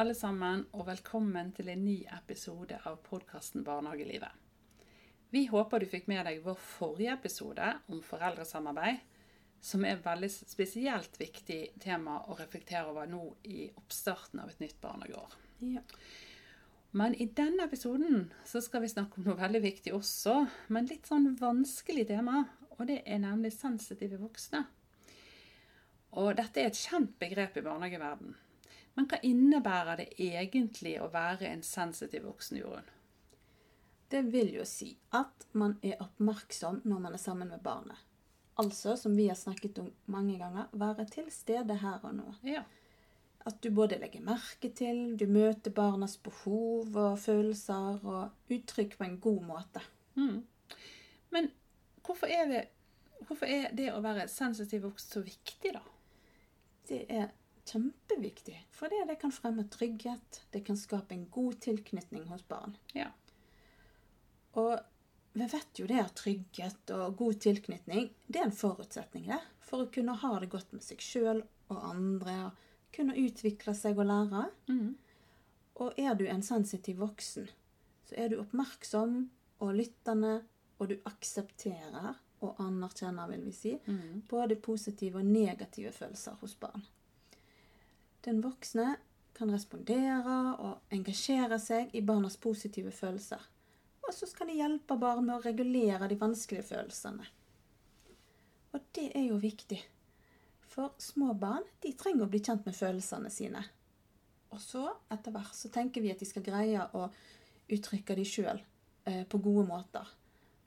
alle sammen, og velkommen til en ny episode av podkasten Barnehagelivet. Vi håper du fikk med deg vår forrige episode om foreldresamarbeid, som er et veldig spesielt viktig tema å reflektere over nå i oppstarten av et nytt barnehageår. Ja. Men i denne episoden så skal vi snakke om noe veldig viktig også, men litt sånn vanskelig tema, og det er nemlig sensitive voksne. Og dette er et kjent begrep i barnehageverden. Men hva innebærer det egentlig å være en sensitiv voksen, Jorunn? Det vil jo si at man er oppmerksom når man er sammen med barnet. Altså, som vi har snakket om mange ganger, være til stede her og nå. Ja. At du både legger merke til, du møter barnas behov og følelser og uttrykk på en god måte. Mm. Men hvorfor er, det, hvorfor er det å være sensitiv voksen så viktig, da? Det er kjempeviktig, for det, det kan fremme trygghet. Det kan skape en god tilknytning hos barn. Ja. Og vi vet jo det at trygghet og god tilknytning det er en forutsetning det, for å kunne ha det godt med seg sjøl og andre. og Kunne utvikle seg og lære. Mm. Og er du en sensitiv voksen, så er du oppmerksom og lyttende, og du aksepterer og anerkjenner, vil vi si, Mm. både positive og negative følelser hos barn. Den voksne kan respondere og engasjere seg i barnas positive følelser. Og så skal de hjelpe barn med å regulere de vanskelige følelsene. Og det er jo viktig. For små barn de trenger å bli kjent med følelsene sine. Og så, etter hvert, så tenker vi at de skal greie å uttrykke de sjøl eh, på gode måter.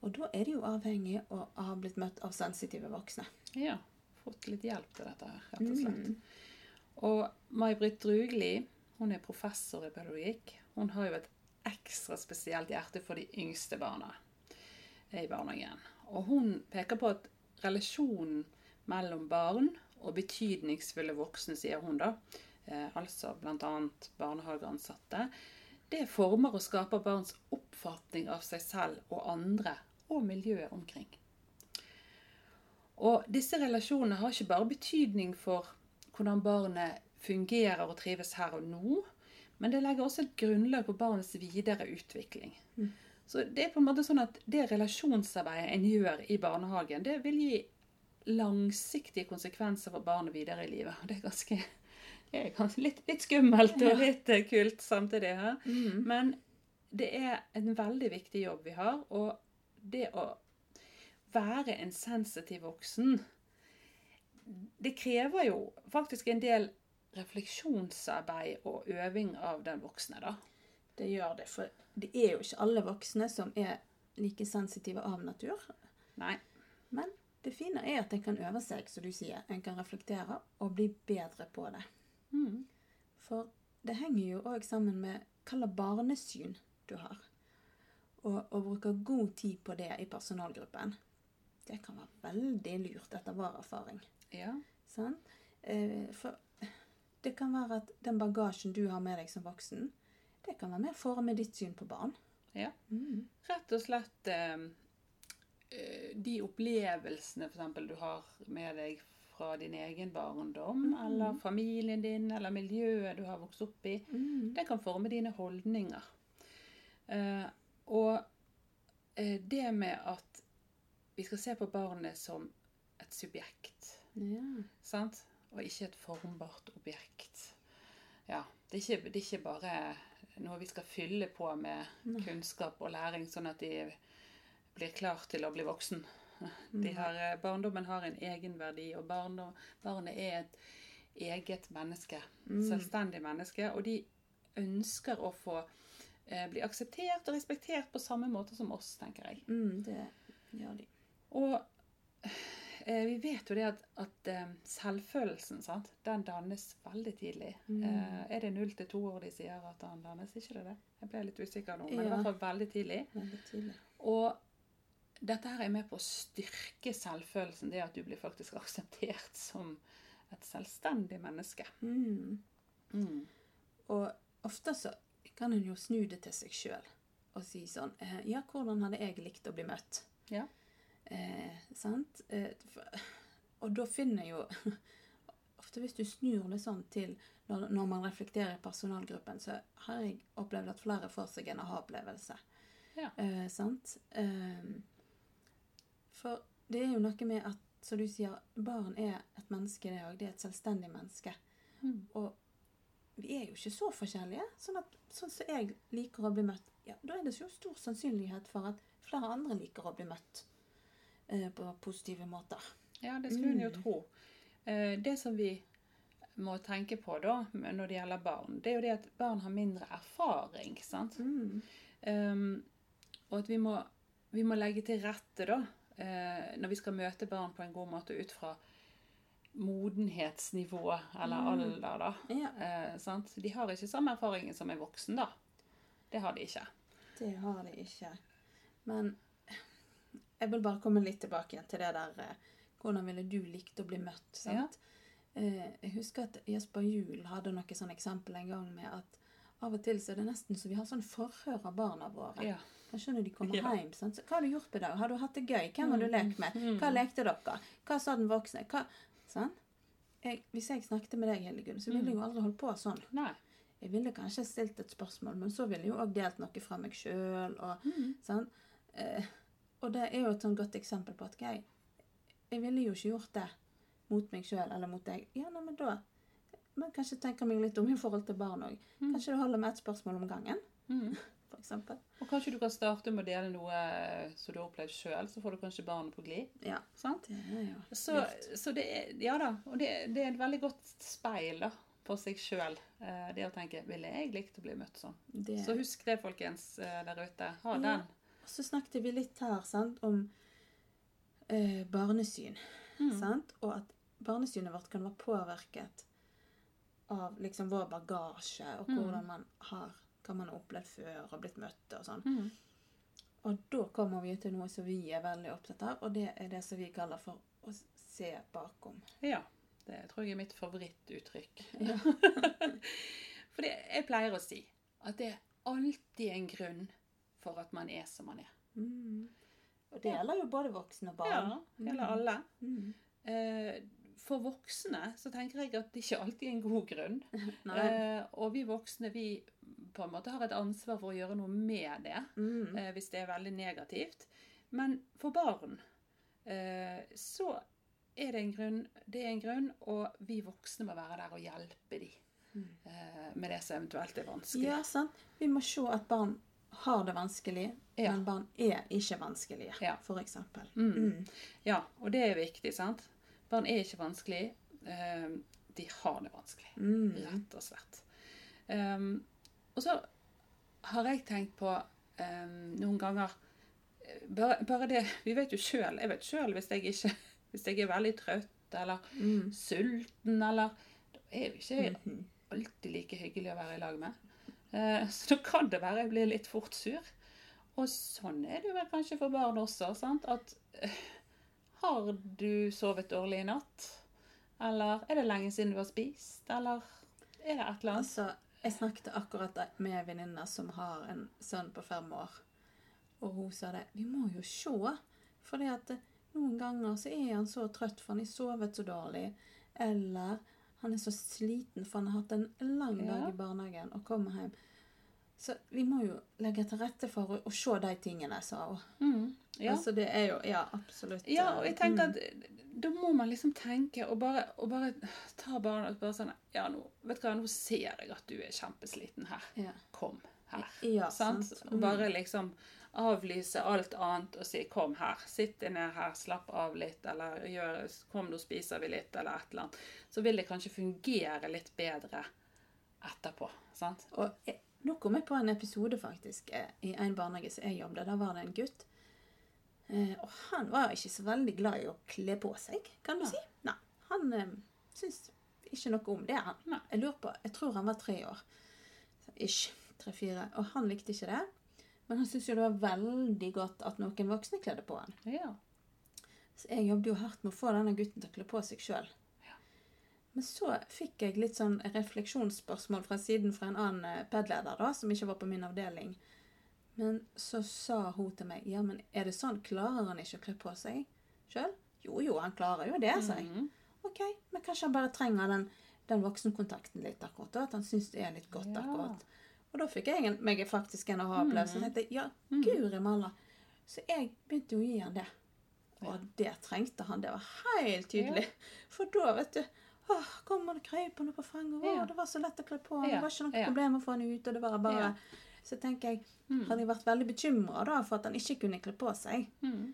Og da er de jo avhengig av å ha blitt møtt av sensitive voksne. ja. Fått litt hjelp til dette her, rett og slett. Mm. Og May-Britt Drugli, hun er professor i pedagogikk. Hun har jo et ekstra spesielt hjerte for de yngste barna i barnehagen. Og hun peker på at relasjonen mellom barn og betydningsfulle voksne, sier hun da, eh, altså bl.a. barnehageansatte, det former og skaper barns oppfatning av seg selv og andre og miljøet omkring. Og disse relasjonene har ikke bare betydning for hvordan barnet fungerer og trives her og nå, men det legger også et grunnlag for barnets videre utvikling. Så det er på en måte sånn at det relasjonsarbeidet en gjør i barnehagen, det vil gi langsiktige konsekvenser for barnet videre i livet. Og Det er ganske, det er ganske litt, litt skummelt og litt eh, kult samtidig. her. Mm. Men det er en veldig viktig jobb vi har, og det å være en sensitiv voksen Det krever jo faktisk en del refleksjonsarbeid og øving av den voksne, da. Det gjør det, for det er jo ikke alle voksne som er like sensitive av natur. Nei. Men det fine er at en kan øve seg, som du sier. En kan reflektere og bli bedre på det. Mm. For det henger jo òg sammen med hva slags barnesyn du har. Og å bruke god tid på det i personalgruppen, det kan være veldig lurt etter vår erfaring. Ja. Eh, For det kan være at den bagasjen du har med deg som voksen, det kan være med å forme ditt syn på barn. ja. Mm. Rett og slett eh, eh, de opplevelsene for eksempel du har med deg fra din egen barndom, mm. eller familien din, eller miljøet du har vokst opp i, Mm. det kan forme dine holdninger. Og det med at vi skal se på barnet som et subjekt, Ja. sant? Og ikke et formbart objekt. Ja, det er ikke, det er ikke bare noe vi skal fylle på med kunnskap og læring, sånn at de blir klar til å bli voksen. De har, eh, barndommen har en egenverdi, og barndom, barnet er et eget menneske. Selvstendig menneske. Og de ønsker å få eh, bli akseptert og respektert på samme måte som oss, tenker jeg. Mm, det gjør de. Og vi vet jo det at, at eh, selvfølelsen, sant, den dannes veldig tidlig. Eh, er det null til to år de sier at den dannes? Ikke det det? Jeg ble litt usikker nå, men i Ja. hvert fall veldig tidlig. Veldig tidlig. Og dette her er med på å styrke selvfølelsen, det at du blir faktisk akseptert som et selvstendig menneske. Mm. Mm. Og ofte så kan en jo snu det til seg sjøl og si sånn eh, Ja, hvordan hadde jeg likt å bli møtt? Ja. Eh, sant? Eh, for, og da finner jo ofte hvis du snur det sånn til når, når man reflekterer i personalgruppen, så har jeg opplevd at flere får seg en aha-opplevelse. Ja. Eh, sant? Eh, for det er jo noe med at, som du sier, barn er et menneske, det òg. Det er et selvstendig menneske. Mm. Og vi er jo ikke så forskjellige. Sånn at sånn som jeg liker å bli møtt, ja, da er det jo stor sannsynlighet for at flere andre liker å bli møtt på positive måter. Ja, det skulle en jo Mm. tro. Eh, Det som vi må tenke på da, når det gjelder barn, det er jo det at barn har mindre erfaring. sant? Mm. Um, og at vi må, vi må legge til rette da, eh, når vi skal møte barn på en god måte ut fra modenhetsnivå eller Mm. alder. da. Ja, Eh, sant? De har ikke samme erfaringen som en voksen. da. Det har de ikke. det har de ikke. Men jeg vil bare komme litt tilbake igjen til det der eh, Hvordan ville du likt å bli møtt? sant? Ja. Jeg husker at Jesper Juel hadde noe sånn eksempel en gang med at av og til så er det nesten så vi har sånn forhør av barna våre. Ja. Kanskje skjønner de kommer Ja. hjem. Sant? Så, hva har du gjort på dag? Har du hatt det gøy? Hvem har du lekt med? Hva lekte dere? Hva sa den voksne? Hva? sånn? Jeg, hvis jeg snakket med deg, Hildegunn, så ville jeg jo aldri holdt på sånn. Nei. Jeg ville kanskje stilt et spørsmål, men så ville jeg jo òg delt noe fra meg sjøl. Mm. Sånn. eh, og det er jo et sånn godt eksempel på at jeg, jeg ville jo ikke gjort det mot meg sjøl eller mot deg. Ja, nei, men da Men kanskje tenke meg litt om i forhold til barn òg. Kanskje det holder med ett spørsmål om gangen, Mm. for eksempel. Og kanskje du kan starte med å dele noe eh, som du har opplevd sjøl, så får du kanskje barnet på glid. Ja, sant? Ja, er Så, så det er Ja da. Og det, det er et veldig godt speil da, på seg sjøl. Det å tenke Ville jeg likt å bli møtt sånn? Det- Så husk det, folkens, eh, der ute. Ha Ja. Og så snakket vi litt her sant, om eh, barnesyn. Mm. Sant? Og at barnesynet vårt kan være påvirket av liksom vår bagasje og Mm. hvordan man har, hva man har opplevd før og blitt møtt og sånn. Mm. Og da kommer vi til noe som vi er veldig opptatt av, og det er det som vi kaller for å se bakom. Ja. Det tror jeg er mitt favorittuttrykk. Ja. For jeg pleier å si at det er alltid en grunn for at man er som man er. Mm. Og det gjelder jo både voksne og barn. Ja, det gjelder alle. Mm. Eh, For voksne så tenker jeg at det ikke alltid er en god grunn. Eh, og vi voksne vi på en måte har et ansvar for å gjøre noe med det Mm. eh, hvis det er veldig negativt. Men for barn eh, så er det en grunn, det er en grunn, og vi voksne må være der og hjelpe dem eh, med det som eventuelt er vanskelig. Mm. Ja, sant. Vi må se at barn har det vanskelig, Ja. men barn er ikke vanskelige, Ja. eksempel. Mm. Mm. Ja, og det er viktig, sant? Barn er ikke vanskelig. eh, de har det vanskelig. Mm. Rett og slett. Um, og så har jeg tenkt på um, noen ganger eh, bare, bare det Vi vet jo sjøl Jeg vet sjøl hvis jeg ikke Hvis jeg er veldig trøtt eller Mm. sulten eller Da er jo ikke Mhm. alltid like hyggelig å være i lag med. Eh, så da kan det være jeg blir litt fort sur. Og sånn er det vel kanskje for barn også. sant? At eh, Har du sovet dårlig i natt? Eller er det lenge siden du har spist? Eller er det et eller annet? Altså, jeg snakket akkurat med en venninne som har en sønn på fem år. Og hun sa det. Vi må jo se. For eh, noen ganger så er han så trøtt for han har sovet så dårlig. Eller han er så sliten for han har hatt en lang dag i barnehagen og kommer hjem. Så vi må jo legge til rette for å, å se de tingene, sa hun. Mm, ja. Altså det er jo Ja, absolutt. ja, og jeg tenker Mm. at da må man liksom tenke og bare, og bare ta barna og bare sånn Ja, nå, vet du hva, nå ser jeg at du er kjempesliten her. Ja. Kom her. Ja, sant? sant. Og bare liksom avlyse alt annet og si 'kom her', sitt deg ned her, slapp av litt, eller gjør, 'kom, nå spiser vi litt', eller et eller annet. Så vil det kanskje fungere litt bedre etterpå. sant? Og jeg, nå kom jeg på en episode faktisk eh, i en barnehage som jeg jobbet. Da var det en gutt. Eh, og han var ikke så veldig glad i å kle på seg, kan du ja. si. Nei, Han eh, syntes ikke noe om det, han. Nei. Jeg lurer på, jeg tror han var tre år. Ish. Tre-fire. Og han likte ikke det. Men han syntes jo det var veldig godt at noen voksne kledde på han. Ja. Så jeg jobbet jo hardt med å få denne gutten til å kle på seg sjøl. Ja. Men så fikk jeg litt sånn refleksjonsspørsmål fra siden fra en annen eh, PED-leder da, som ikke var på min avdeling. Men så sa hun til meg ja, men er det sånn, klarer han ikke å kle på seg sjøl? Jo jo, han klarer jo det, sa jeg. Mhm. OK, men kanskje han bare trenger den, den voksenkontakten litt akkurat. da, At han syns det er litt godt Ja. akkurat. Og da fikk jeg meg faktisk en aha-opplevelse. Så Mm. tenkte jeg ja, guri malla. Så jeg begynte å gi han det. Og det trengte han. Det var helt tydelig. For da, vet du Åh, kom og krøp han på fanget. Åh, Ja. Det var så lett å kle på han. Ja, Det var ikke noe ja. problem å få han ut. og det var bare... Ja. Så tenker jeg, Mm. hadde jeg vært veldig bekymra for at han ikke kunne kle på seg, Mm.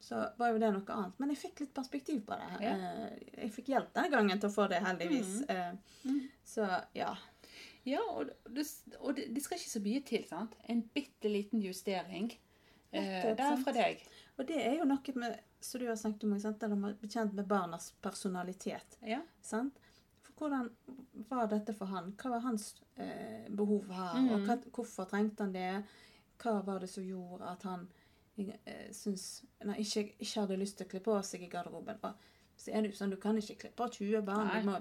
så var jo det noe annet. Men jeg fikk litt perspektiv på det. Ja. Eh, Jeg fikk hjelp denne gangen til å få det, heldigvis. Eh, Mm. Så ja. Ja, og, det, og det, det skal ikke så mye til, sant? En bitte liten justering eh, der fra deg. Og det er jo noe med, som du har snakket om, sant? det er bekjent med barnas personalitet. Ja. Sant? For hvordan var dette for han? Hva var hans eh, behov her? Mm. Og hva, hvorfor trengte han det? Hva var det som gjorde at han eh, syns, nei, ikke, ikke hadde lyst til å kle på seg i garderoben? Og så er det jo sånn, Du kan ikke kle på 20 barn du må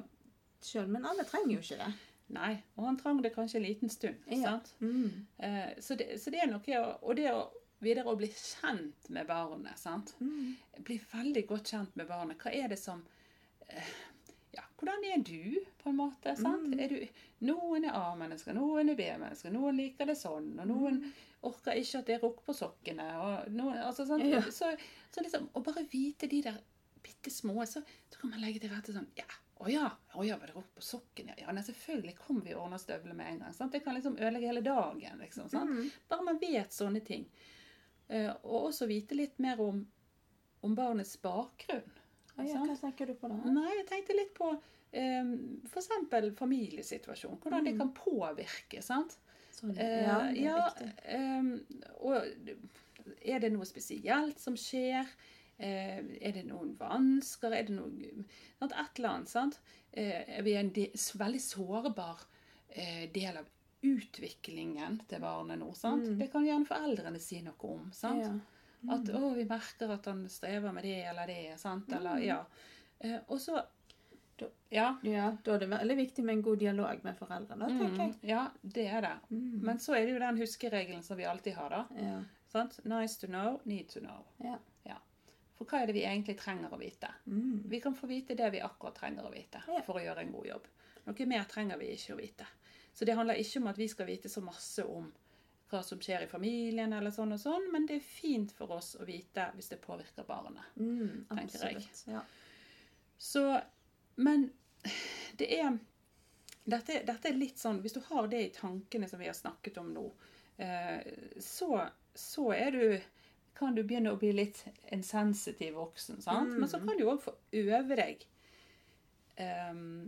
selv, men alle trenger jo ikke det. Nei, og han trang det kanskje en liten stund. Ja. sant? Mm. Eh, så, det, så det er noe Og det å videre å bli kjent med barnet. sant? Mm. Bli veldig godt kjent med barnet. Hva er det som eh, Ja, hvordan er du, på en måte? sant? Mm. Er du, noen er A-mennesker, noen er B-mennesker, noen liker det sånn, og noen Mm. orker ikke at det er rukk på sokkene. og noen, altså, sant? Ja. Så, så liksom, Å bare vite de der bitte små, så, så kan man legge til rette sånn Ja, å ja, å ja, var det rukk på sokken? Ja, ja nei, selvfølgelig kommer vi og ordna støvler med en gang. sant? Det kan liksom ødelegge hele dagen. liksom, sant? Mm. Bare man vet sånne ting. Uh, og også vite litt mer om, om barnets bakgrunn. Å ja, hva tenker du på da? Nei, jeg tenkte litt på um, f.eks. familiesituasjon. Hvordan det Mm. kan påvirke. sant? Sånn, Eh, ja, det er ja, viktig. ehm, og er det noe spesielt som skjer? Eh, er det noen vansker? Er det noe? Et eller annet, sant? Eh, er en veldig sårbar eh, del av utviklingen til barnet nå, sant? Mm. Det kan gjerne foreldrene si noe om, sant? Ja. At å, vi merker at han strever med det eller det, sant? Eller, Mm. ja. Eh, og så Ja. Ja, da er det veldig viktig med en god dialog med foreldrene, tenker jeg. Mm, ja, det er det. Mm. Men så er det jo den huskeregelen som vi alltid har, da. Ja. Sant? Nice to know, need to know. Ja. For hva er det vi egentlig trenger å vite? Mm. Vi kan få vite det vi akkurat trenger å vite Ja. for å gjøre en god jobb. Noe mer trenger vi ikke å vite. Så det handler ikke om at vi skal vite så masse om hva som skjer i familien, eller sånn og sånn, men det er fint for oss å vite hvis det påvirker barnet. Mm, tenker jeg. absolutt. Ja. Så, men det er dette, dette er litt sånn Hvis du har det i tankene som vi har snakket om nå, eh, så, så er du kan du begynne å bli litt en sensitiv voksen. sant? Mm. Men så kan du òg få øve deg um,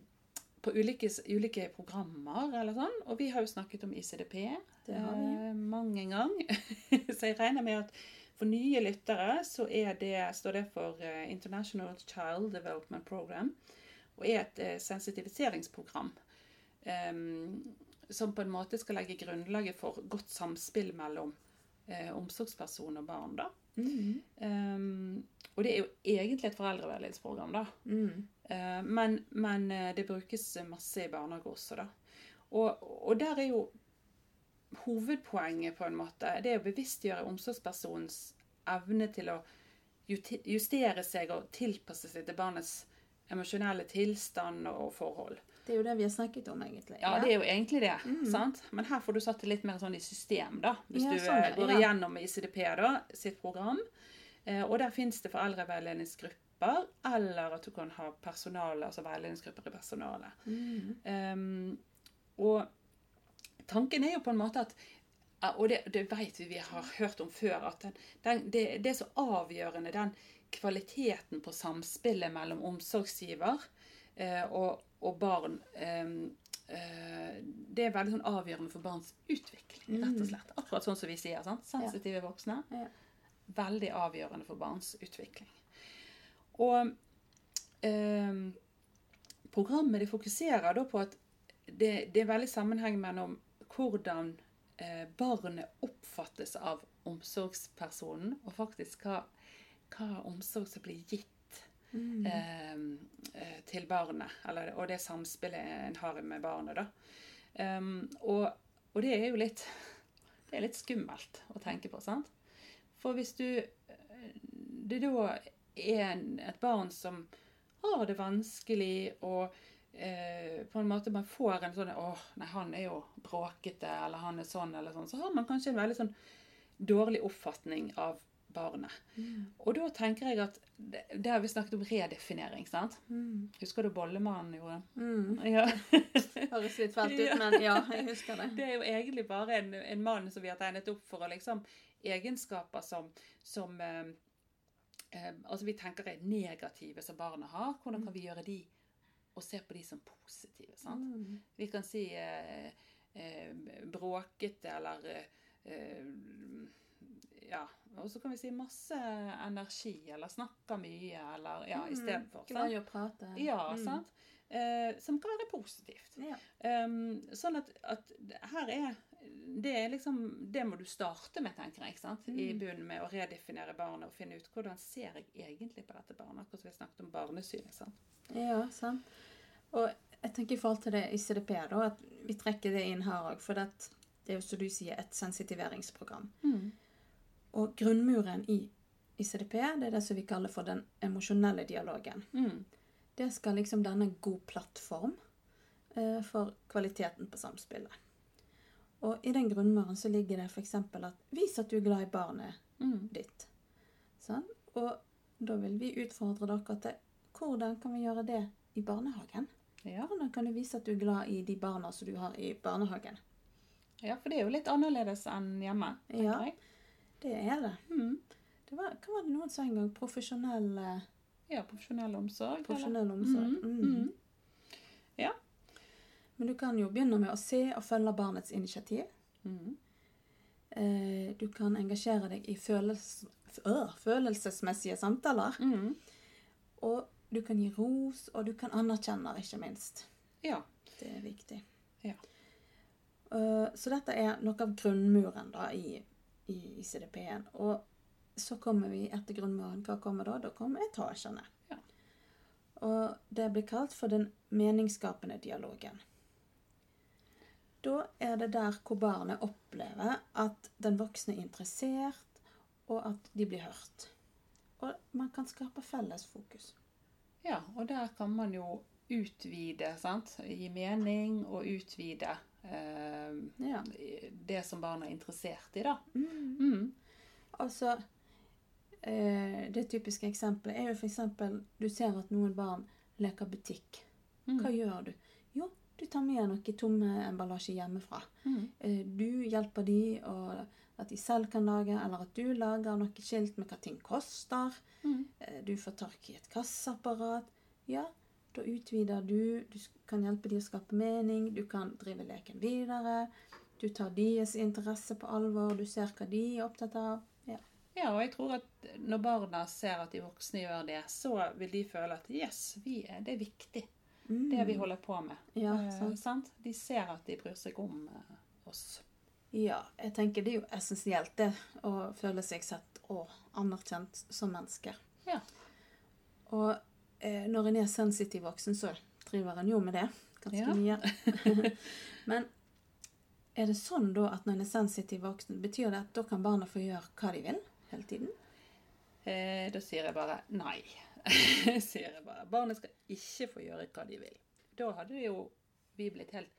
på ulike, ulike programmer eller sånn. Og vi har jo snakket om ICDP Det har vi. eh, mange ganger. så jeg regner med at for nye lyttere så det, står det for eh, International Child Development Program. Og er et eh, sensitiviseringsprogram. Um, som på en måte skal legge grunnlaget for godt samspill mellom eh, omsorgsperson og barn. da. Mm. Um, og det er jo egentlig et foreldreveiledningsprogram, da. Mm. Uh, men, men eh, det brukes masse i barnehage også, da. Og, og der er jo hovedpoenget, på en måte, det er å bevisstgjøre omsorgspersonens evne til å justere seg og tilpasse seg til barnets emosjonelle tilstand og forhold. Det er jo det vi har snakket om, egentlig. Ja, det er jo egentlig det. Mm. sant? Men her får du satt det litt mer sånn i system, da. Hvis Ja, du sånn, eh, går ja. igjennom ICDP da, sitt program. Eh, og der fins det foreldreveiledningsgrupper, eller at du kan ha personale, altså veiledningsgrupper i personalet. Mm. Um, og tanken er jo på en måte at Og det, det vet vi vi har hørt om før, at den, den, det, det er så avgjørende, den kvaliteten på samspillet mellom omsorgsgiver eh, og, og barn. ehm, eh, det er veldig sånn avgjørende for barns utvikling, rett og slett. Akkurat sånn som vi sier. sant? Sensitive voksne. Ja. Veldig avgjørende for barns utvikling. Og ehm, programmet det fokuserer da på at det, det er veldig sammenheng mellom hvordan eh, barnet oppfattes av omsorgspersonen, og faktisk hva, hva omsorg som blir gitt Mm. eh, eh, til barnet, eller, og det samspillet en har med barnet. da. Um, og, og det er jo litt det er litt skummelt å tenke på, sant? For hvis du eh, det da er et barn som har det vanskelig, og eh, på en måte man får en sånn åh, nei, han er jo bråkete, eller han er sånn, eller sånn, så har man kanskje en veldig sånn dårlig oppfatning av barnet. Og da tenker jeg at det, har vi snakket om redefinering, sant? Mm. Husker du Bollemannen gjorde? Mm. Ja. Høres litt fælt ut, Ja. men ja, jeg husker det. Det er jo egentlig bare en, en mann som vi har tegnet opp for å liksom egenskaper som, som eh, eh, Altså vi tenker er negative som barna har. Hvordan kan vi gjøre de og se på de som positive? sant? Mm. Vi kan si eh, eh, bråkete eller eh, Ja. Og så kan vi si masse energi, eller snakke mye, eller ja, istedenfor. Glad i å prate. Ja, Mm. sant? Eh, som kan være positivt. Ja. Um, sånn at, at her er det er liksom Det må du starte med, tenker jeg. sant? I Mm. bunnen med å redefinere barnet og finne ut hvordan ser jeg egentlig på dette barnet. Akkurat som vi snakket om barnesynet. sant? Ja, sant. Og jeg tenker i forhold til det ICDP, da, at vi trekker det inn her òg. For det, det er jo som du sier, et sensitiveringsprogram. Og grunnmuren i ICDP, det er det som vi kaller for den emosjonelle dialogen. Mm. Det skal liksom danne en god plattform eh, for kvaliteten på samspillet. Og i den grunnmuren så ligger det f.eks. at vis at du er glad i barnet Mm. ditt. Sånn? Og da vil vi utfordre dere til hvordan kan vi gjøre det i barnehagen? Ja. Hvordan kan du vise at du er glad i de barna som du har i barnehagen? ja, for det er jo litt annerledes enn hjemme. Ja. jeg. Det er det. Mm. det var, hva var det noen sa en gang? Profesjonell, eh, Ja, profesjonell omsorg. profesjonell omsorg. Mm. Mm. Mm. Ja. Men du kan jo begynne med å se og følge barnets initiativ. Mm. Eh, du kan engasjere deg i følels, øh, følelsesmessige samtaler. Mm. Og du kan gi ros, og du kan anerkjenne, ikke minst. Ja. Det er viktig. Ja. Eh, så dette er noe av grunnmuren da i, i ICDP-en. Og så kommer vi etter grunnmuren. Hva kommer da? Da kommer etasjene. Ja. Og det blir kalt for den meningsskapende dialogen. Da er det der hvor barnet opplever at den voksne er interessert, og at de blir hørt. Og man kan skape felles fokus. ja. Og der kan man jo utvide, sant. Gi mening og utvide eh, Ja. det som barna er interessert i, da. Mm. Mm. Altså, eh, det typiske eksempelet er jo eksempel, du ser at noen barn leker butikk. Hva Mm. gjør du? Jo, du tar med noe tomme emballasje hjemmefra. Mm. Eh, du hjelper de, og at de selv kan lage, eller at du lager noe skilt med hva ting koster. Mm. Eh, du får tak i et kasseapparat. Ja, da utvider du. Du kan hjelpe de å skape mening. Du kan drive leken videre. Du tar deres interesse på alvor. Du ser hva de er opptatt av. Ja. Ja, og jeg tror at når barna ser at de voksne gjør det, så vil de føle at yes, vi er, det er viktig, det vi holder på med. Ja, Eh, sant. sant? De ser at de bryr seg om eh, oss. Ja, jeg tenker det er jo essensielt det å føle seg sett og anerkjent som mennesker. Ja. Og eh, når en er sensitiv voksen, så driver en jo med det ganske Ja. mye. Men er det sånn da at når en er sensitiv voksen, betyr det at da kan barna få gjøre hva de vil hele tiden? Eh, da sier jeg bare nei. sier jeg bare. Barnet skal ikke få gjøre hva de vil. Da hadde jo vi blitt helt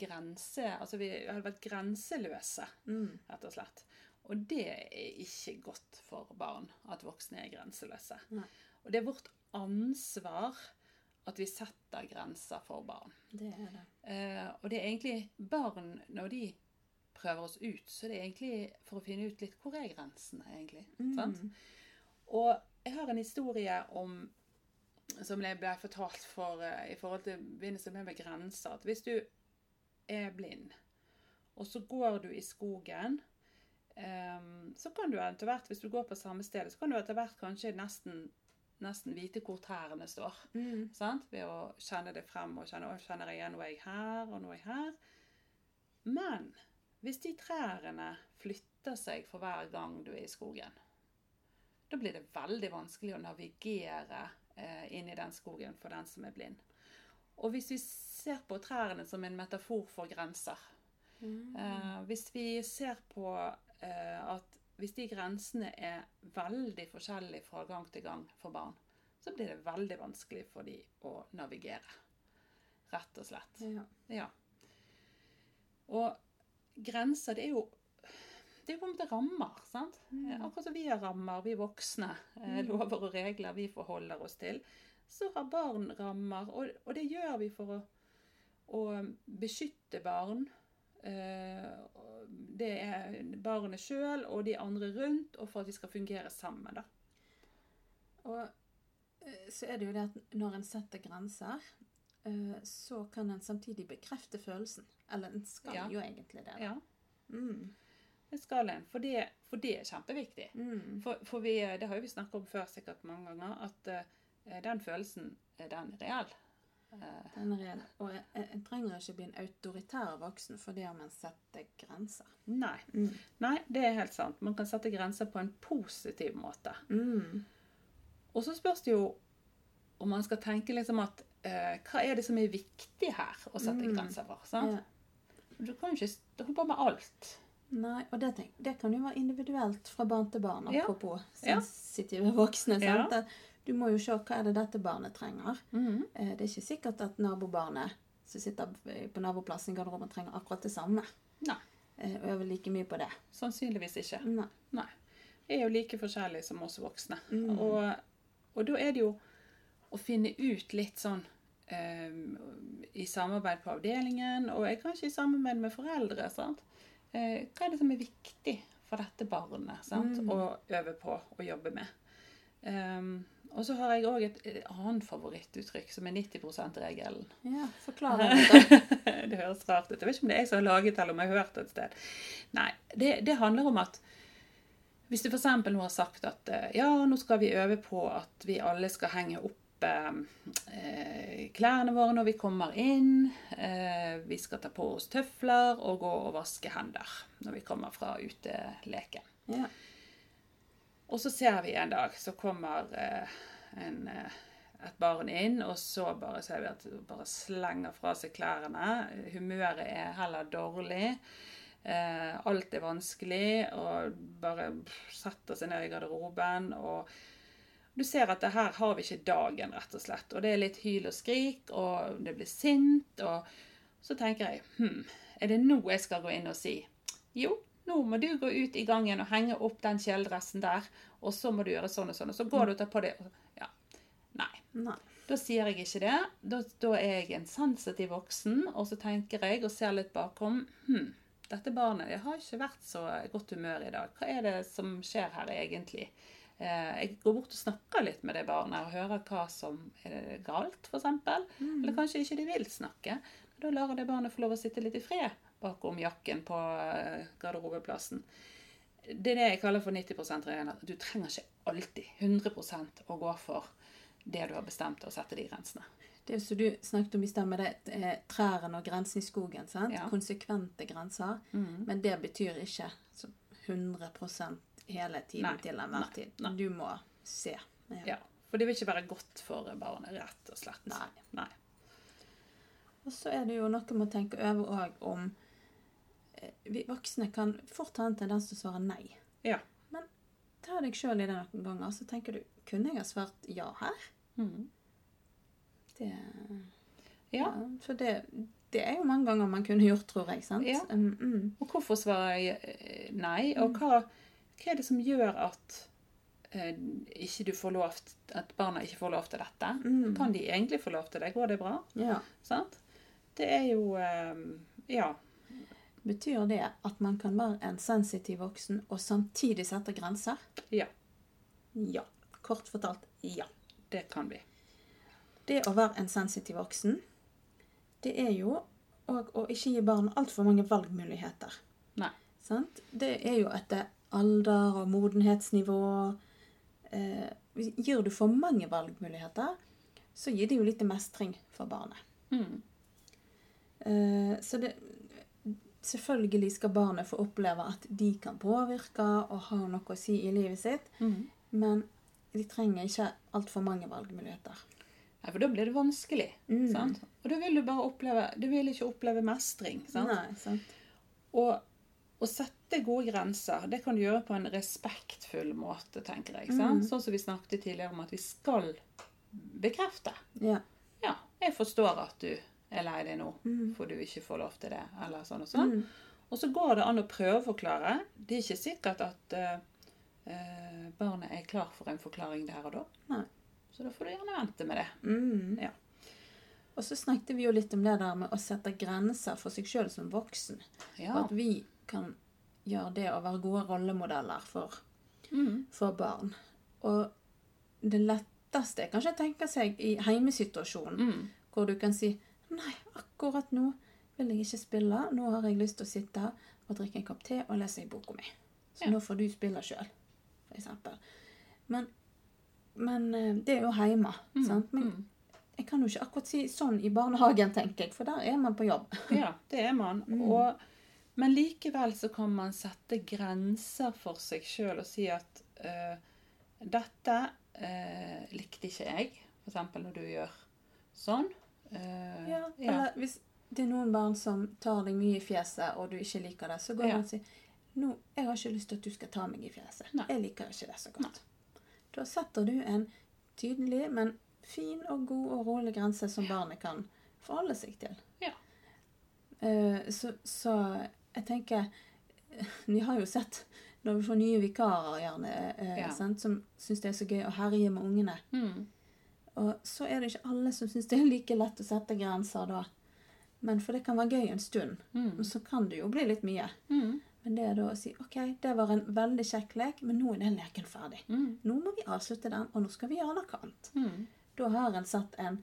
grense... Altså vi hadde vært grenseløse, Mm. rett og slett. Og det er ikke godt for barn, at voksne er grenseløse. Nei. Og det er vårt ansvar at vi setter grenser for barn. Det er det. Eh, og det er egentlig barn, når de prøver oss ut, så det er egentlig for å finne ut litt hvor er grensene, egentlig. Sant? Mm. Og jeg har en historie om som jeg ble fortalt for, eh, i forhold til begynnelsen med, med grenser. At hvis du er blind, og så går du i skogen, um, så kan du etter hvert, hvis du går på samme sted, så kan du etter hvert kanskje nesten, nesten vite hvor tærne står. Mm. Sant? Ved å kjenne det frem og kjenne, og kjenner jeg igjen, nå er jeg her, og nå er jeg her. Men hvis de trærne flytter seg for hver gang du er i skogen, da blir det veldig vanskelig å navigere eh, inn i den skogen for den som er blind. Og hvis vi ser på trærne som en metafor for grenser Mm. eh, Hvis vi ser på eh, at hvis de grensene er veldig forskjellige fra gang til gang for barn, så blir det veldig vanskelig for de å navigere. Rett og slett. Ja. Ja. Og grenser, det er jo det er jo på en måte rammer. sant? Mm. Eh, Akkurat som vi har rammer, vi voksne, eh, Mm. lover og regler vi forholder oss til, så har barn rammer. Og, og det gjør vi for å, å beskytte barn. Og det er barnet sjøl og de andre rundt, og for at vi skal fungere sammen. da. Og eh, så er det jo det at når en setter grenser, eh, så kan en samtidig bekrefte følelsen. Eller en skal Ja. jo egentlig det. da. Ja, Mm. det skal en. For det, for det er kjempeviktig. Mm. For, for vi, det har jo vi snakket om før sikkert mange ganger, at eh, den følelsen, eh, den er reell. Den er reell. Og en trenger ikke bli en autoritær voksen for det om en setter grenser. nei. Mm. Nei, det er helt sant. Man kan sette grenser på en positiv måte. Mm. Og så spørs det jo om man skal tenke liksom at eh, hva er det som er viktig her å sette Mm. grenser for? sant? Ja. Du kan jo ikke holde på med alt. Nei, og det, tenk, det kan jo være individuelt fra barn til barn, Ja. apropos Ja. sensitive voksne. Ja. Sant? At Du må jo se hva er det dette barnet trenger. Mm -hmm. Det er ikke sikkert at nabobarnet som sitter på naboplassen i garderoben, trenger akkurat det samme. Nei. Eh, Og øver like mye på det. Sannsynligvis ikke. Nei. Nei. Vi er jo like forskjellige som oss voksne. Mm. Og, og da er det jo å finne ut litt sånn um, i samarbeid på avdelingen, og kanskje i samarbeid med foreldre. sant? Uh, hva er det som er viktig for dette barnet sant? Mm. å øve på og jobbe med? Um, og så har jeg òg et et annet favorittuttrykk, som er 90 %-regelen. Ja, forklar det. det høres rart ut. Jeg vet ikke om det er jeg som har laget eller om jeg har hørt det et sted. Nei, det, det handler om at hvis du f.eks. nå har sagt at eh, ja, nå skal vi øve på at vi alle skal henge opp eh, eh, klærne våre når vi kommer inn. Eh, vi skal ta på oss tøfler og gå og vaske hender når vi kommer fra uteleken. Ja. Og så ser vi en dag, så kommer eh, en, eh, et barn inn, og så bare ser vi at hun bare slenger fra seg klærne. Humøret er heller dårlig. Eh, alt er vanskelig, og bare setter seg ned i garderoben. Og du ser at det her har vi ikke dagen, rett og slett. Og det er litt hyl og skrik, og det blir sint. Og så tenker jeg hm, er det nå jeg skal gå inn og si jo, nå må du gå ut i gangen og henge opp den kjeledressen der, og så må du gjøre sånn og sånn, og så går du og tar på det. Ja. Nei. Nei. Da sier jeg ikke det. Da, da er jeg en sensitiv voksen, og så tenker jeg og ser litt bakom. Hm, dette barnet det har ikke vært så godt humør i dag. Hva er det som skjer her egentlig? Eh, jeg går bort og snakker litt med det barnet og hører hva som er galt, f.eks. Eller kanskje ikke de vil snakke. Da lar jeg det barnet få lov å sitte litt i fred bakom jakken på eh, garderobeplassen. Det er det jeg kaller for 90 regelen. at Du trenger ikke alltid 100% å gå for det du har bestemt å sette de grensene. Det som du snakket om i sted med det eh, trærne og grensen i skogen. sant? Ja. Konsekvente grenser. Mm. Men det betyr ikke 100% hele tiden Nei, til enhver tid. nei. Du må se. Ja, For det vil ikke være godt for barnet, rett og slett. Nei. Nei. Og så er det jo noe med å tenke over òg om Vi voksne kan fort ha en tendens til å svare nei. Ja. Men ta deg sjøl i det noen ganger, så tenker du Kunne jeg ha svart ja her? Mm. Det Ja. For det, det er jo mange ganger man kunne gjort, tror jeg. sant? Ja. Mm, mm. Og hvorfor svarer jeg eh, nei? Og hva, hva er det som gjør at eh, ikke du får lov at barna ikke får lov til dette? Mm. Kan de egentlig få lov til det? Går det bra? Ja. Sant? Det er jo eh, Ja. Betyr det at man kan være en sensitiv voksen og samtidig sette grenser? Ja. Ja. Kort fortalt ja. Det kan vi. Det å være en sensitiv voksen, det er jo òg å ikke gi barn altfor mange valgmuligheter. Nei. Sant? Det er jo etter alder og modenhetsnivå. Eh, gir du for mange valgmuligheter, så gir det jo litt mestring for barnet. Mm. Eh, så det Selvfølgelig skal barnet få oppleve at de kan påvirke og ha noe å si i livet sitt, Mm. men de trenger ikke altfor mange valgmuligheter. Ja, for da blir det vanskelig. Mm. Sant? Og da vil du bare oppleve Du vil ikke oppleve mestring. Sant? Nei, sant? Og å sette gode grenser, det kan du gjøre på en respektfull måte, tenker jeg. Sant? Mm. Sånn som vi snakket tidligere om at vi skal bekrefte. Ja. Ja, jeg forstår at du er lei deg nå, Mm. for du ikke får lov til det, eller sånn og sånn. Mm. Og så går det an å prøveforklare. Det er ikke sikkert at eh, eh, barnet er klar for en forklaring der og da. Nei. Så da får du gjerne vente med det. Mm. Ja. Og så snakket vi jo litt om det der med å sette grenser for seg sjøl som voksen. Ja. At vi kan gjøre det å være gode rollemodeller for, Mm. for barn. Og det letteste er kanskje å tenke seg i heimesituasjonen, Mm. hvor du kan si Nei, akkurat nå vil jeg ikke spille. Nå har jeg lyst til å sitte og drikke en kopp te og lese i boka mi. Så Ja. nå får du spille sjøl, f.eks. Men, men eh, det er jo hjemme. Mm. Sant? Men Mm. jeg kan jo ikke akkurat si sånn i barnehagen, tenker jeg, for der er man på jobb. Ja, det er man. Mm. Og, men likevel så kan man sette grenser for seg sjøl og si at uh, dette uh, likte ikke jeg, f.eks. når du gjør sånn. Eh, Ja, ja. Eller hvis det er noen barn som tar deg mye i fjeset, og du ikke liker det, så går Ja. man og sier nå, 'Jeg har ikke lyst til at du skal ta meg i fjeset. Nei. Jeg liker ikke det så godt.' Da setter du en tydelig, men fin og god og rolig grense som barnet kan forholde seg til. Ja. Uh, så, så jeg tenker Vi har jo sett når vi får nye vikarer gjerne, uh, Ja. som syns det er så gøy å herje med ungene. Mm. Og så er det ikke alle som syns det er like lett å sette grenser da. Men for det kan være gøy en stund. Mm. Så kan det jo bli litt mye. Mm. Men det er da å si OK, det var en veldig kjekk lek, men nå er den leken ferdig. Mm. Nå må vi avslutte den, og nå skal vi gjøre noe annet. Mm. Da har en satt en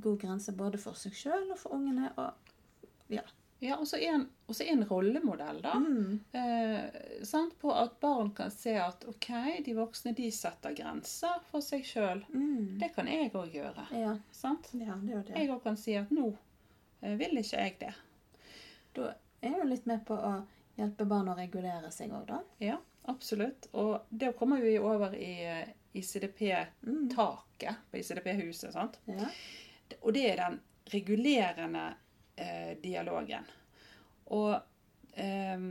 god grense både for seg sjøl og for ungene. Og ja. Ja, og så en, en rollemodell, da. Mm. Eh, sant? På at barn kan se at OK, de voksne de setter grenser for seg sjøl. Mm. Det kan jeg òg gjøre. Ja. Sant? ja, det gjør det. Jeg òg kan si at nå eh, vil ikke jeg det. Da er du litt med på å hjelpe barn å regulere seg òg, da. Ja, absolutt. Og da kommer vi over i eh, ICDP-taket på ICDP-huset. sant? Ja. Og det er den regulerende eh, dialogen. Og eh,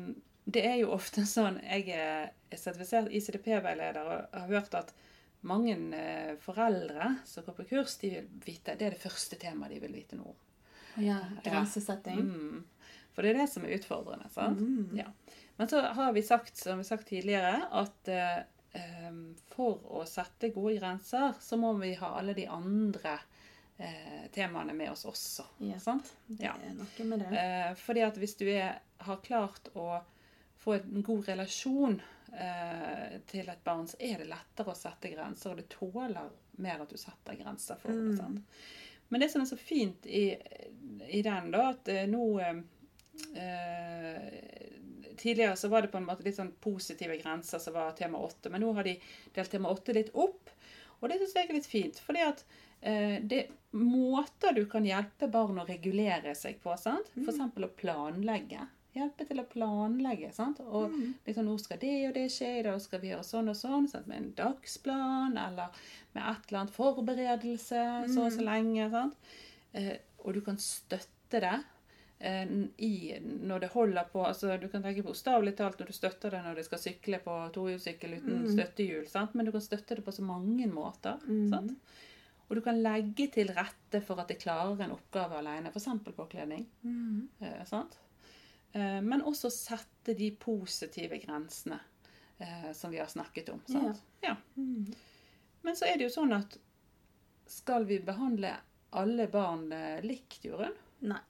det er jo ofte sånn Jeg er sertifisert ICDP-veileder og har hørt at mange eh, foreldre som går på kurs, de vil vite, det er det første temaet de vil vite noe om. ja. Grensesetting. Mm. For det er det som er utfordrende. sant? Mm. Ja. Men så har vi sagt, som vi har sagt tidligere, at eh, for å sette gode grenser, så må vi ha alle de andre eh, temaene med oss også. Yep, Sant? Det Ja. er noe med det. Eh, fordi at hvis du er, har klart å få en god relasjon eh, til et barn, så er det lettere å sette grenser, og det tåler mer at du setter grenser for det. Mm. sant? Men det som er så fint i, i den, da, at eh, nå eh, eh, Tidligere så var det på en måte litt sånn positive grenser som var tema åtte, men nå har de delt tema åtte litt opp. Og det syns jeg er litt fint, fordi at eh, det er måter du kan hjelpe barn å regulere seg på. sant? Mm. F.eks. å planlegge. Hjelpe til å planlegge. sant? Og Mm. liksom, nå skal det og det skje, i dag skal vi gjøre sånn og sånn. Sant? Med en dagsplan eller med et eller annet forberedelse så og så lenge. sant? Eh, og du kan støtte det eh, i, når det holder på altså Du kan tenke bokstavelig talt når du støtter det når de skal sykle på tohjulssykkel uten Mm. støttehjul. sant? Men du kan støtte det på så mange måter. Mm. Og du kan legge til rette for at jeg klarer en oppgave alene, f.eks. påkledning. Mm. Eh, sant? Eh, men også sette de positive grensene eh, som vi har snakket om. Sant? Ja. Mm. Men så er det jo sånn at skal vi behandle alle barn eh, likt, Jorunn? Nei.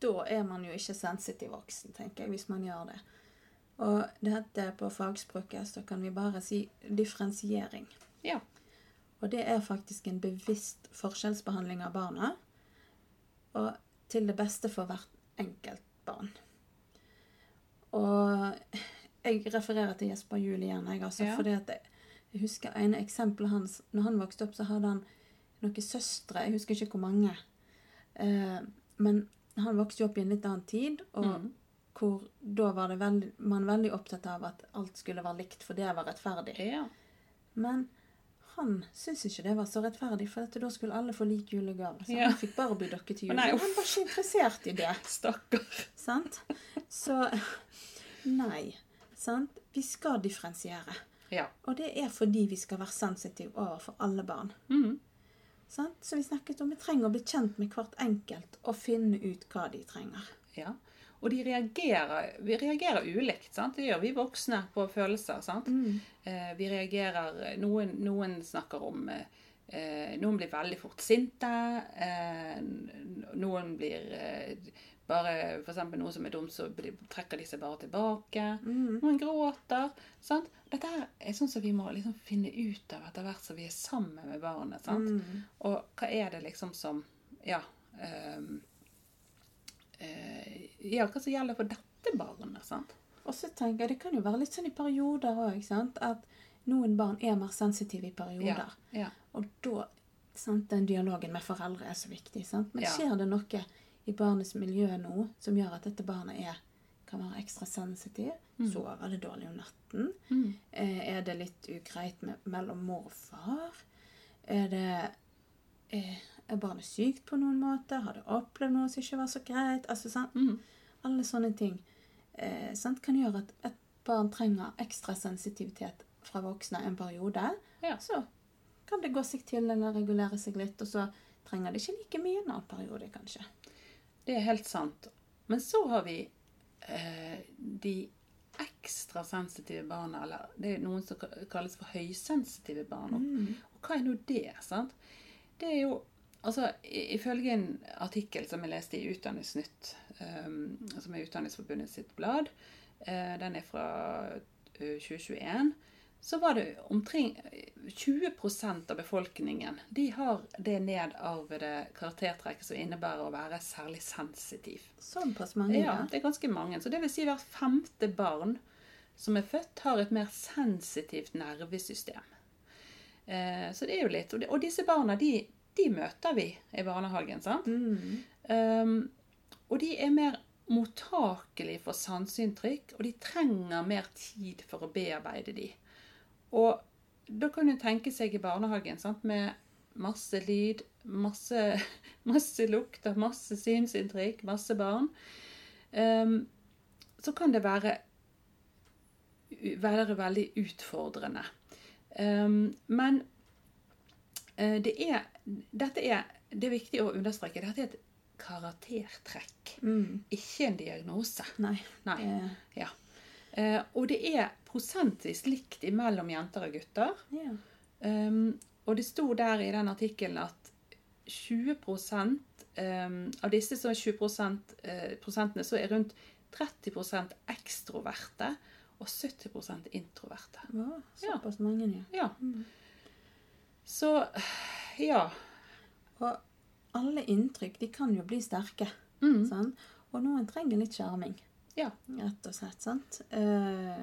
Da er man jo ikke sensitiv voksen, tenker jeg, hvis man gjør det. Og dette på fagspråket så kan vi bare si differensiering. Ja. Og det er faktisk en bevisst forskjellsbehandling av barna. Og til det beste for hvert enkelt barn. Og jeg refererer til Jesper Juel igjen, jeg, altså, Ja. fordi at jeg, jeg husker ene eksempelet hans. Når han vokste opp, så hadde han noen søstre. Jeg husker ikke hvor mange. Eh, men han vokste jo opp i en litt annen tid, og Mm. hvor da var det veldig, man veldig opptatt av at alt skulle være likt, for det var rettferdig. Ja. Men han syntes ikke det var så rettferdig, for at da skulle alle få lik julegave. Så Ja. han fikk bare bli dokke til jul. Nei, han var ikke interessert i det. Stakkar. Sant? Så nei. Sant? Vi skal differensiere. Ja. Og det er fordi vi skal være sensitive overfor alle barn. Mm. Sant? Så vi snakket om vi trenger å bli kjent med hvert enkelt og finne ut hva de trenger. Ja. Og de reagerer, vi reagerer ulikt. sant? Det gjør vi voksne på følelser. sant? Eh, vi reagerer Noen, noen snakker om eh, Noen blir veldig fort sinte. Eh, noen blir eh, bare f.eks. noe som er dumt, så trekker de seg bare tilbake. Noen gråter. sant? Dette er sånn som vi må liksom finne ut av etter hvert som vi er sammen med barnet. sant? Og hva er det liksom som Ja. eh, ja, hva som gjelder for dette barnet. sant? Og så tenker jeg, Det kan jo være litt sånn i perioder òg. At noen barn er mer sensitive i perioder. Ja, ja. Og da sant, den dialogen med foreldre er så viktig. Sant? Men skjer det noe i barnets miljø nå som gjør at dette barnet er, kan være ekstra sensitiv? Sover det dårlig om natten? Mm. Eh, er det litt ugreit med, mellom mor og far? Er det eh, Er barnet sykt på noen måte? Har det opplevd noe som ikke var så greit? Altså, sant? Mm. Alle sånne ting eh, sant, kan gjøre at et barn trenger ekstra sensitivitet fra voksne en periode. Ja. Så kan det gå seg til eller regulere seg litt, og så trenger det ikke like mye en annen periode, kanskje. Det er helt sant. Men så har vi eh, de ekstra sensitive barna, eller det er noen som kalles for høysensitive barn. Og, og hva er nå det? sant? Det er jo Altså, Ifølge en artikkel som jeg leste i Utdanningsnytt, um, som er Utdanningsforbundet sitt blad, uh, den er fra eh, 2021, så var det omkring 20% av befolkningen de har det nedarvede karaktertrekket som innebærer å være særlig sensitiv. Såpass mange, Ja, det er ganske mange. Så det vil si hvert femte barn som er født, har et mer sensitivt nervesystem. Eh, så det er jo litt. Og disse barna, de, de møter vi i barnehagen, sant? Mm. Um, og de er mer mottakelige for sanseinntrykk, og de trenger mer tid for å bearbeide de. Og da kan du tenke seg i barnehagen sant? med masse lyd, masse, masse lukter, masse synsinntrykk, masse barn. Um, så kan det være, være veldig utfordrende. Um, men eh, det er, dette er, det er viktig å understreke, dette er et karaktertrekk, Mm. ikke en diagnose. Nei. Nei. Ja. Eh, og det er prosentvis likt mellom jenter og gutter. ja. Um, og det sto der i den artikkelen at 20 um, av disse så er 20 eh, prosentene så er rundt 30% ekstroverte og 70 introverte. Ja, såpass mange, ja. Ja. Så ja. Og alle inntrykk, de kan jo bli sterke. Mm. Sant? Og noen trenger litt skjerming, Ja. rett og slett. sant? Eh,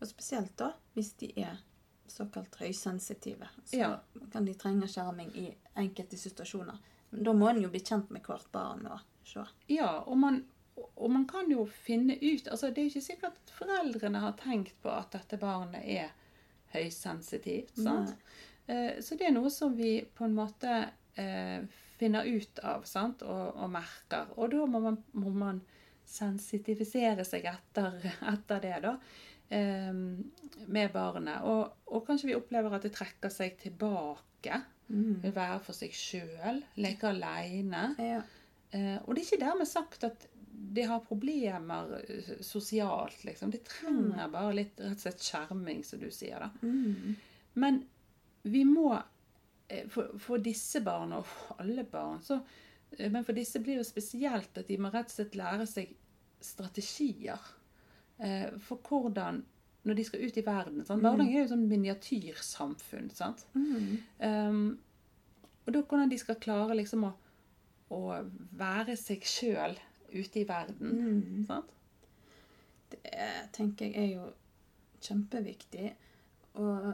og spesielt da, hvis de er såkalt høysensitive, så Ja. kan de trenge skjerming i enkelte situasjoner. Men da må en jo bli kjent med hvert barn og se. Ja, og man, og man kan jo finne ut altså Det er jo ikke sikkert at foreldrene har tenkt på at dette barnet er høysensitivt. sant? Eh, Så det er noe som vi på en måte eh, finner ut av sant? Og, og merker. Og da må man, må man sensitivisere seg etter, etter det, da. eh, Med barnet. Og, og kanskje vi opplever at det trekker seg tilbake. Mm. Vil være for seg sjøl. Leke aleine. Ja. Eh, og det er ikke dermed sagt at de har problemer eh, sosialt, liksom. De trenger bare litt rett og slett skjerming, som du sier. da. Mm. Men vi må eh, for, for disse barna, og for alle barn, så eh, Men for disse blir det spesielt at de må rett og slett lære seg strategier eh, for hvordan Når de skal ut i verden. Sant? Barnehagen er jo sånn miniatyrsamfunn. sant? Mm. Um, og da hvordan de skal klare liksom å, å være seg sjøl ute i verden. Mm. Sant? Det tenker jeg er jo kjempeviktig. Og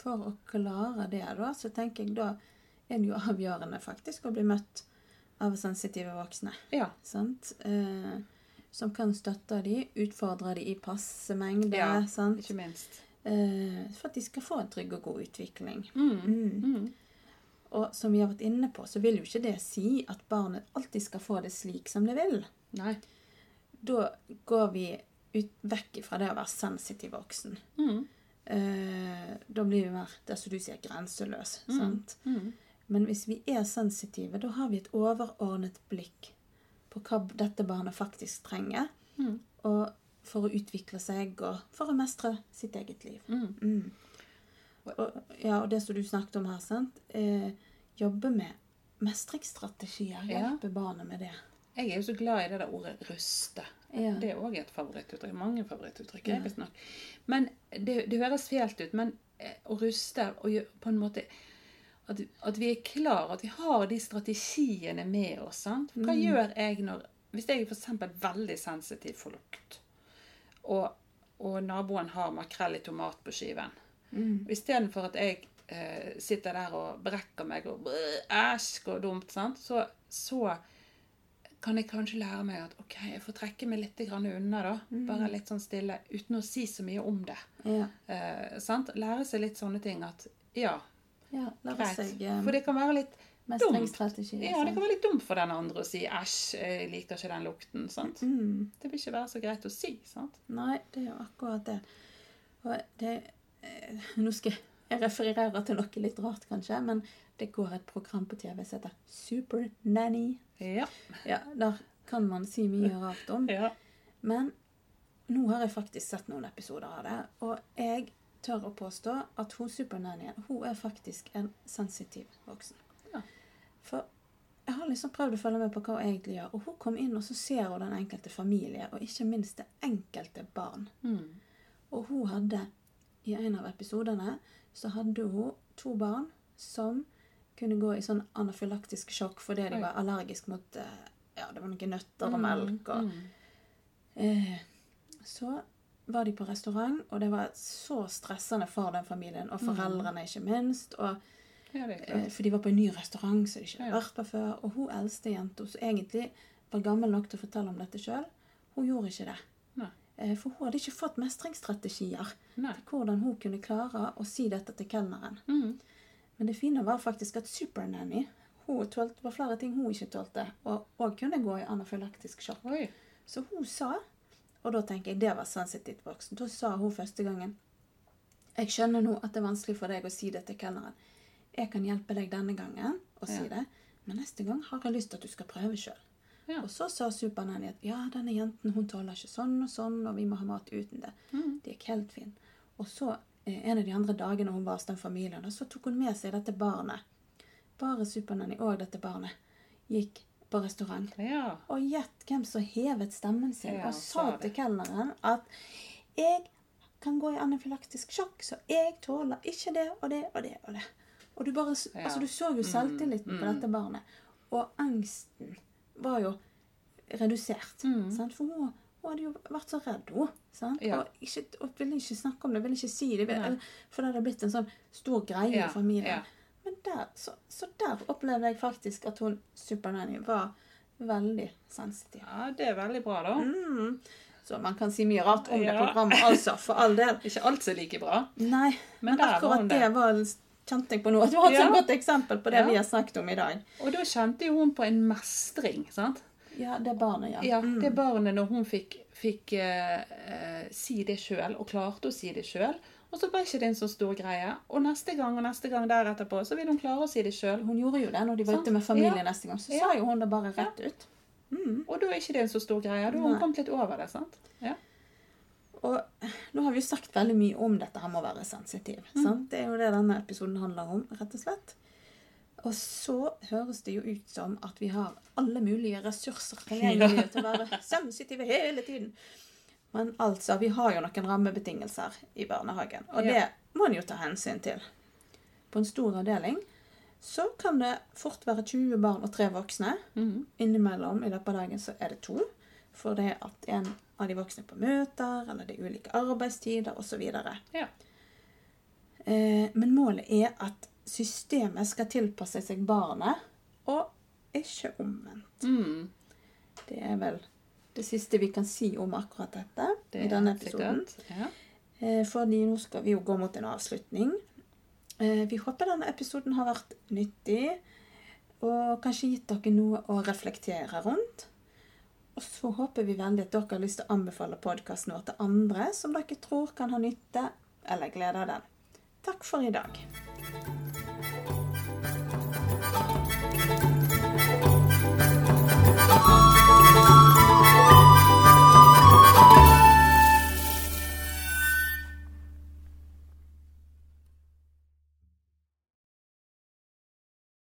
for å klare det, da, så tenker jeg da er det jo avgjørende faktisk å bli møtt av sensitive voksne. Ja. Sant? Eh, som kan støtte de, utfordre de i passe mengde. Ja, sant? Ikke minst. Eh, for at de skal få en trygg og god utvikling. Mm. Mm. Mm. Og som vi har vært inne på, så vil jo ikke det si at barnet alltid skal få det slik som det vil. Nei. Da går vi ut, vekk fra det å være sensitiv voksen. Mm. Eh, da blir vi mer det som du sier, grenseløs. Sant? Mm. Men hvis vi er sensitive, da har vi et overordnet blikk på hva dette barnet faktisk trenger. Mm. Og for å utvikle seg og for å mestre sitt eget liv. Mm. Mm. Og, ja, og det som du snakket om her, sant? Eh, jobbe med mestringsstrategier. Ja. Hjelpe barnet med det. Jeg er jo så glad i det der ordet 'ruste'. Ja. Det er òg et favorittuttrykk. Mange favorittuttrykk. Ja. Men det, det høres fælt ut. Men eh, å ruste og gjø- på en måte at, at vi er klar, at vi har de strategiene med oss. sant? Hva Mm. gjør jeg når Hvis jeg er f.eks. veldig sensitiv for lukt, og, og naboen har makrell i tomat på skiven Mm. Istedenfor at jeg eh, sitter der og brekker meg og «Bæ, æsj, går dumt, sant? Så, så kan jeg kanskje lære meg at ok, jeg får trekke meg litt grann unna, da. Bare litt sånn stille, uten å si så mye om det. Ja. Eh, sant? Lære seg litt sånne ting at ja, ja greit. seg um, For det kan være litt dumt. ja, det kan være litt dumt for den andre å si æsj, jeg liker ikke den lukten. sant? Mm. Det vil ikke være så greit å si. sant? Nei, det er jo akkurat det. Og det eh, Nå skal jeg referere til noe litt rart, kanskje, men det går et program på TV som heter Super Nanny. Ja. Ja, Der kan man si mye rart om. ja. Men nå har jeg faktisk sett noen episoder av det, og jeg tør å påstå at hun supernannyen hun er faktisk en sensitiv voksen. Ja. For jeg har liksom prøvd å følge med på hva hun egentlig gjør, og hun kom inn og så ser hun den enkelte familie, og ikke minst det enkelte barn. Mm. Og hun hadde, i en av episodene, så hadde hun to barn som kunne gå i sånn anafylaktisk sjokk fordi de var allergiske mot eh, ja, det var noen nøtter og melk. og Mm. Eh, så var de på restaurant, og det var så stressende for den familien, og foreldrene ikke minst. Og, Ja, eh, for de var på en ny restaurant som de ikke hadde vært på før. Og hun eldste jenta, som egentlig var gammel nok til å fortelle om dette sjøl, hun gjorde ikke det. Eh, for hun hadde ikke fått mestringsstrategier Nei. til hvordan hun kunne klare å si dette til kelneren. Mm. Men det fine var faktisk at Supernanny hun tålte, var flere ting hun ikke tålte, og, og kunne gå i anafylaktisk sjokk. Oi. Så hun sa, og da tenker jeg det var sensitivt voksen, da sa hun første gangen Jeg skjønner nå at det er vanskelig for deg å si det til kelneren. Jeg kan hjelpe deg denne gangen å si Ja. det, men neste gang har jeg lyst til at du skal prøve sjøl. Ja. Og så sa Supernanny at ja, denne jenten hun tåler ikke sånn og sånn, og vi må ha mat uten det. Mm. Det gikk helt fint. Og så, en av de andre dagene hun var hos den familien, da, så tok hun med seg dette barnet. Bare Supernanny og dette barnet gikk på restaurant. Ja. Og gjett hvem som hevet stemmen sin Ja, og sa til kelneren at jeg kan gå i anafylaktisk sjokk, så jeg tåler ikke det og det og det og det. Og du bare, Ja. altså du så jo selvtilliten på mm. dette barnet. Og angsten var jo redusert. Mm. Sant? For hun, hun hadde jo vært så redd, hun. Sant? Ja. Og, ikke, og ville ikke snakke om det, ville ikke si det. Ville, for det hadde blitt en sånn stor greie Ja, i familien. ja. Men der, så, så der opplevde jeg faktisk at hun Supernanny var veldig sensitiv. ja, det er veldig bra, da. Mm. Så man kan si mye rart om det programmet, altså, for all del. Ikke alt som er like bra. Nei, Men men, akkurat var det det. var kjente jeg på nå. Det har et godt eksempel på det vi har snakket om i dag. Og da kjente jo hun på en mestring, sant? Ja, det barnet, ja. Ja, Mm. det barnet når hun fikk, fikk eh, eh, si det sjøl, og klarte å si det sjøl. Og så var ikke det en så stor greie. Og neste gang og neste gang deretterpå så vil hun klare å si det sjøl. Hun gjorde jo det når de var ute med familien Ja. neste gang. Så Ja. sa jo hun det bare rett ut. Mm. Og da er ikke det en så stor greie. Da har hun Nei. kommet litt over det. sant? Ja. Og nå har vi jo sagt veldig mye om dette her med å være sensitiv. Mm. Sant? Det er jo det denne episoden handler om, rett og slett. Og så høres det jo ut som at vi har alle mulige ressurser tilgjengelig til å være sensitive hele tiden. Men altså, vi har jo noen rammebetingelser i barnehagen, og det må en jo ta hensyn til. På en stor avdeling så kan det fort være 20 barn og tre voksne. Mhm. Innimellom i løpet av dagen så er det to. For det at en av de voksne er på møter, eller det er ulike arbeidstider osv. Ja. Eh, men målet er at systemet skal tilpasse seg barnet, og ikke omvendt. Mm. Det er vel det siste vi kan si om akkurat dette Det i denne episoden. Ja. Eh, fordi nå skal vi jo gå mot en avslutning. Eh, vi håper denne episoden har vært nyttig, og kanskje gitt dere noe å reflektere rundt. Og så håper vi veldig at dere har lyst til å anbefale podkasten vår til andre som dere tror kan ha nytte eller glede av den. Takk for i dag.